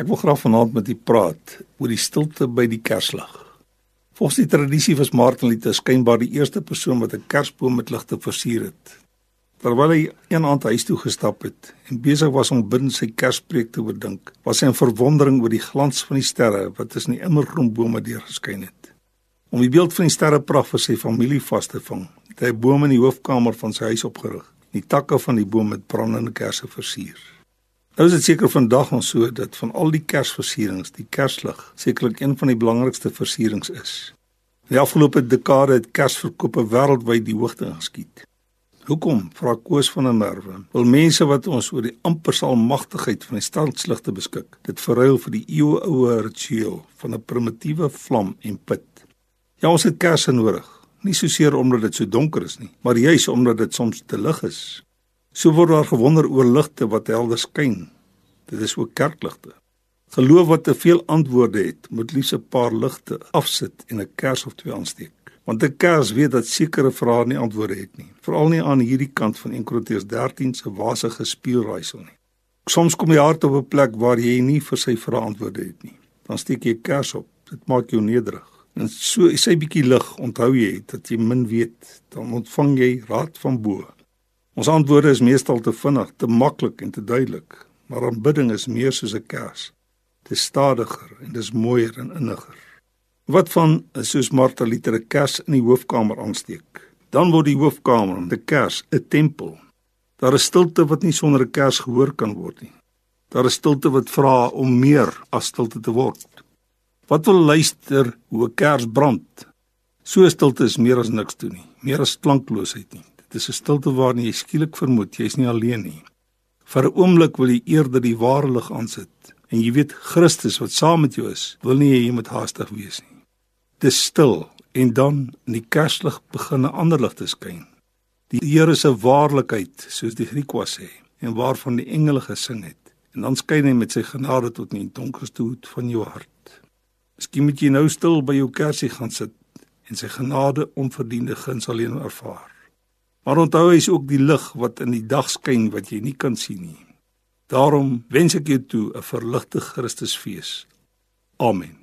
Ek wil graag vanaand met u praat oor die stilte by die Kerslig. Volgens die tradisie was Martin Luther skynbaar die eerste persoon wat 'n Kersboom met ligte versier het. Terwyl hy een aand huis toe gestap het en besig was om binne sy Kerspreek te oordink, was hy in verwondering oor die glans van die sterre wat tussen die immergroenbome deurgeskyn het. Om die beeld van die sterrepragt vir sy familie vas te vang, het hy 'n boom in die hoofkamer van sy huis opgerig. Die takke van die boom met brandende kersse versier. Nou is dit seker vandag ons so dat van al die kersversierings, die kerslig sekerlik een van die belangrikste versierings is. In die afgelope dekade het kersverkope wêreldwyd die hoogte geskiet. Hoekom, vra Koos van der Merwe, wil mense wat ons oor die amper salmagtigheid van die stadsligte beskik, dit verruil vir die eeuoue ritueel van 'n primitiewe vlam en pit. Ja, ons het kersse nodig, nie soseer omdat dit so donker is nie, maar juis omdat dit soms te lig is. So word daar gewonder oor ligte wat helder skyn. Dit is ook kerkligte. Geloof wat te veel antwoorde het, moet liefs 'n paar ligte afsit en 'n kers of twee aansteek. Want 'n kers weet dat sekere vrae nie antwoorde het nie, veral nie aan hierdie kant van 1 Korintiërs 13 se wasige spieelraaisel nie. Soms kom jy hart op 'n plek waar jy nie vir sy vrae antwoorde het nie. Dan steek jy 'n kers op. Dit maak jou nederig. En so sy bietjie lig, onthou jy dat jy min weet, dan ontvang jy raad van bo. Ons antwoorde is meestal te vinnig, te maklik en te duidelik, maar aanbidding is meer soos 'n kers. Dit is stadiger en dis mooier en inniger. Wat van soos Martha Luther 'n kers in die hoofkamer aansteek? Dan word die hoofkamer, die kers, 'n tempel. Daar is stilte wat nie sonder 'n kers gehoor kan word nie. Daar is stilte wat vra om meer as stilte te word. Wat wil luister hoe 'n kers brand? So stilte is meer as niks toe nie, meer as klankloosheid nie. Dis 'n stilte waarin jy skielik vermoed jy's nie alleen nie. Vir 'n oomblik wil jy eerder die ware lig aansit en jy weet Christus wat saam met jou is, wil nie jy moet haastig wees nie. Dis stil en dan in die kerslig begin 'n ander lig te skyn. Die Here se waarlikheid, soos die Griekwa sê, en waarvan die engele gesing het. En dan skyn hy met sy genade tot in die donkerste hoek van jou hart. Miskien moet jy nou stil by jou kersie gaan sit en sy genade onverdiende guns alleen ervaar. Maar onthou hy is ook die lig wat in die dag skyn wat jy nie kan sien nie. Daarom wens ek jou toe 'n verligte Christusfees. Amen.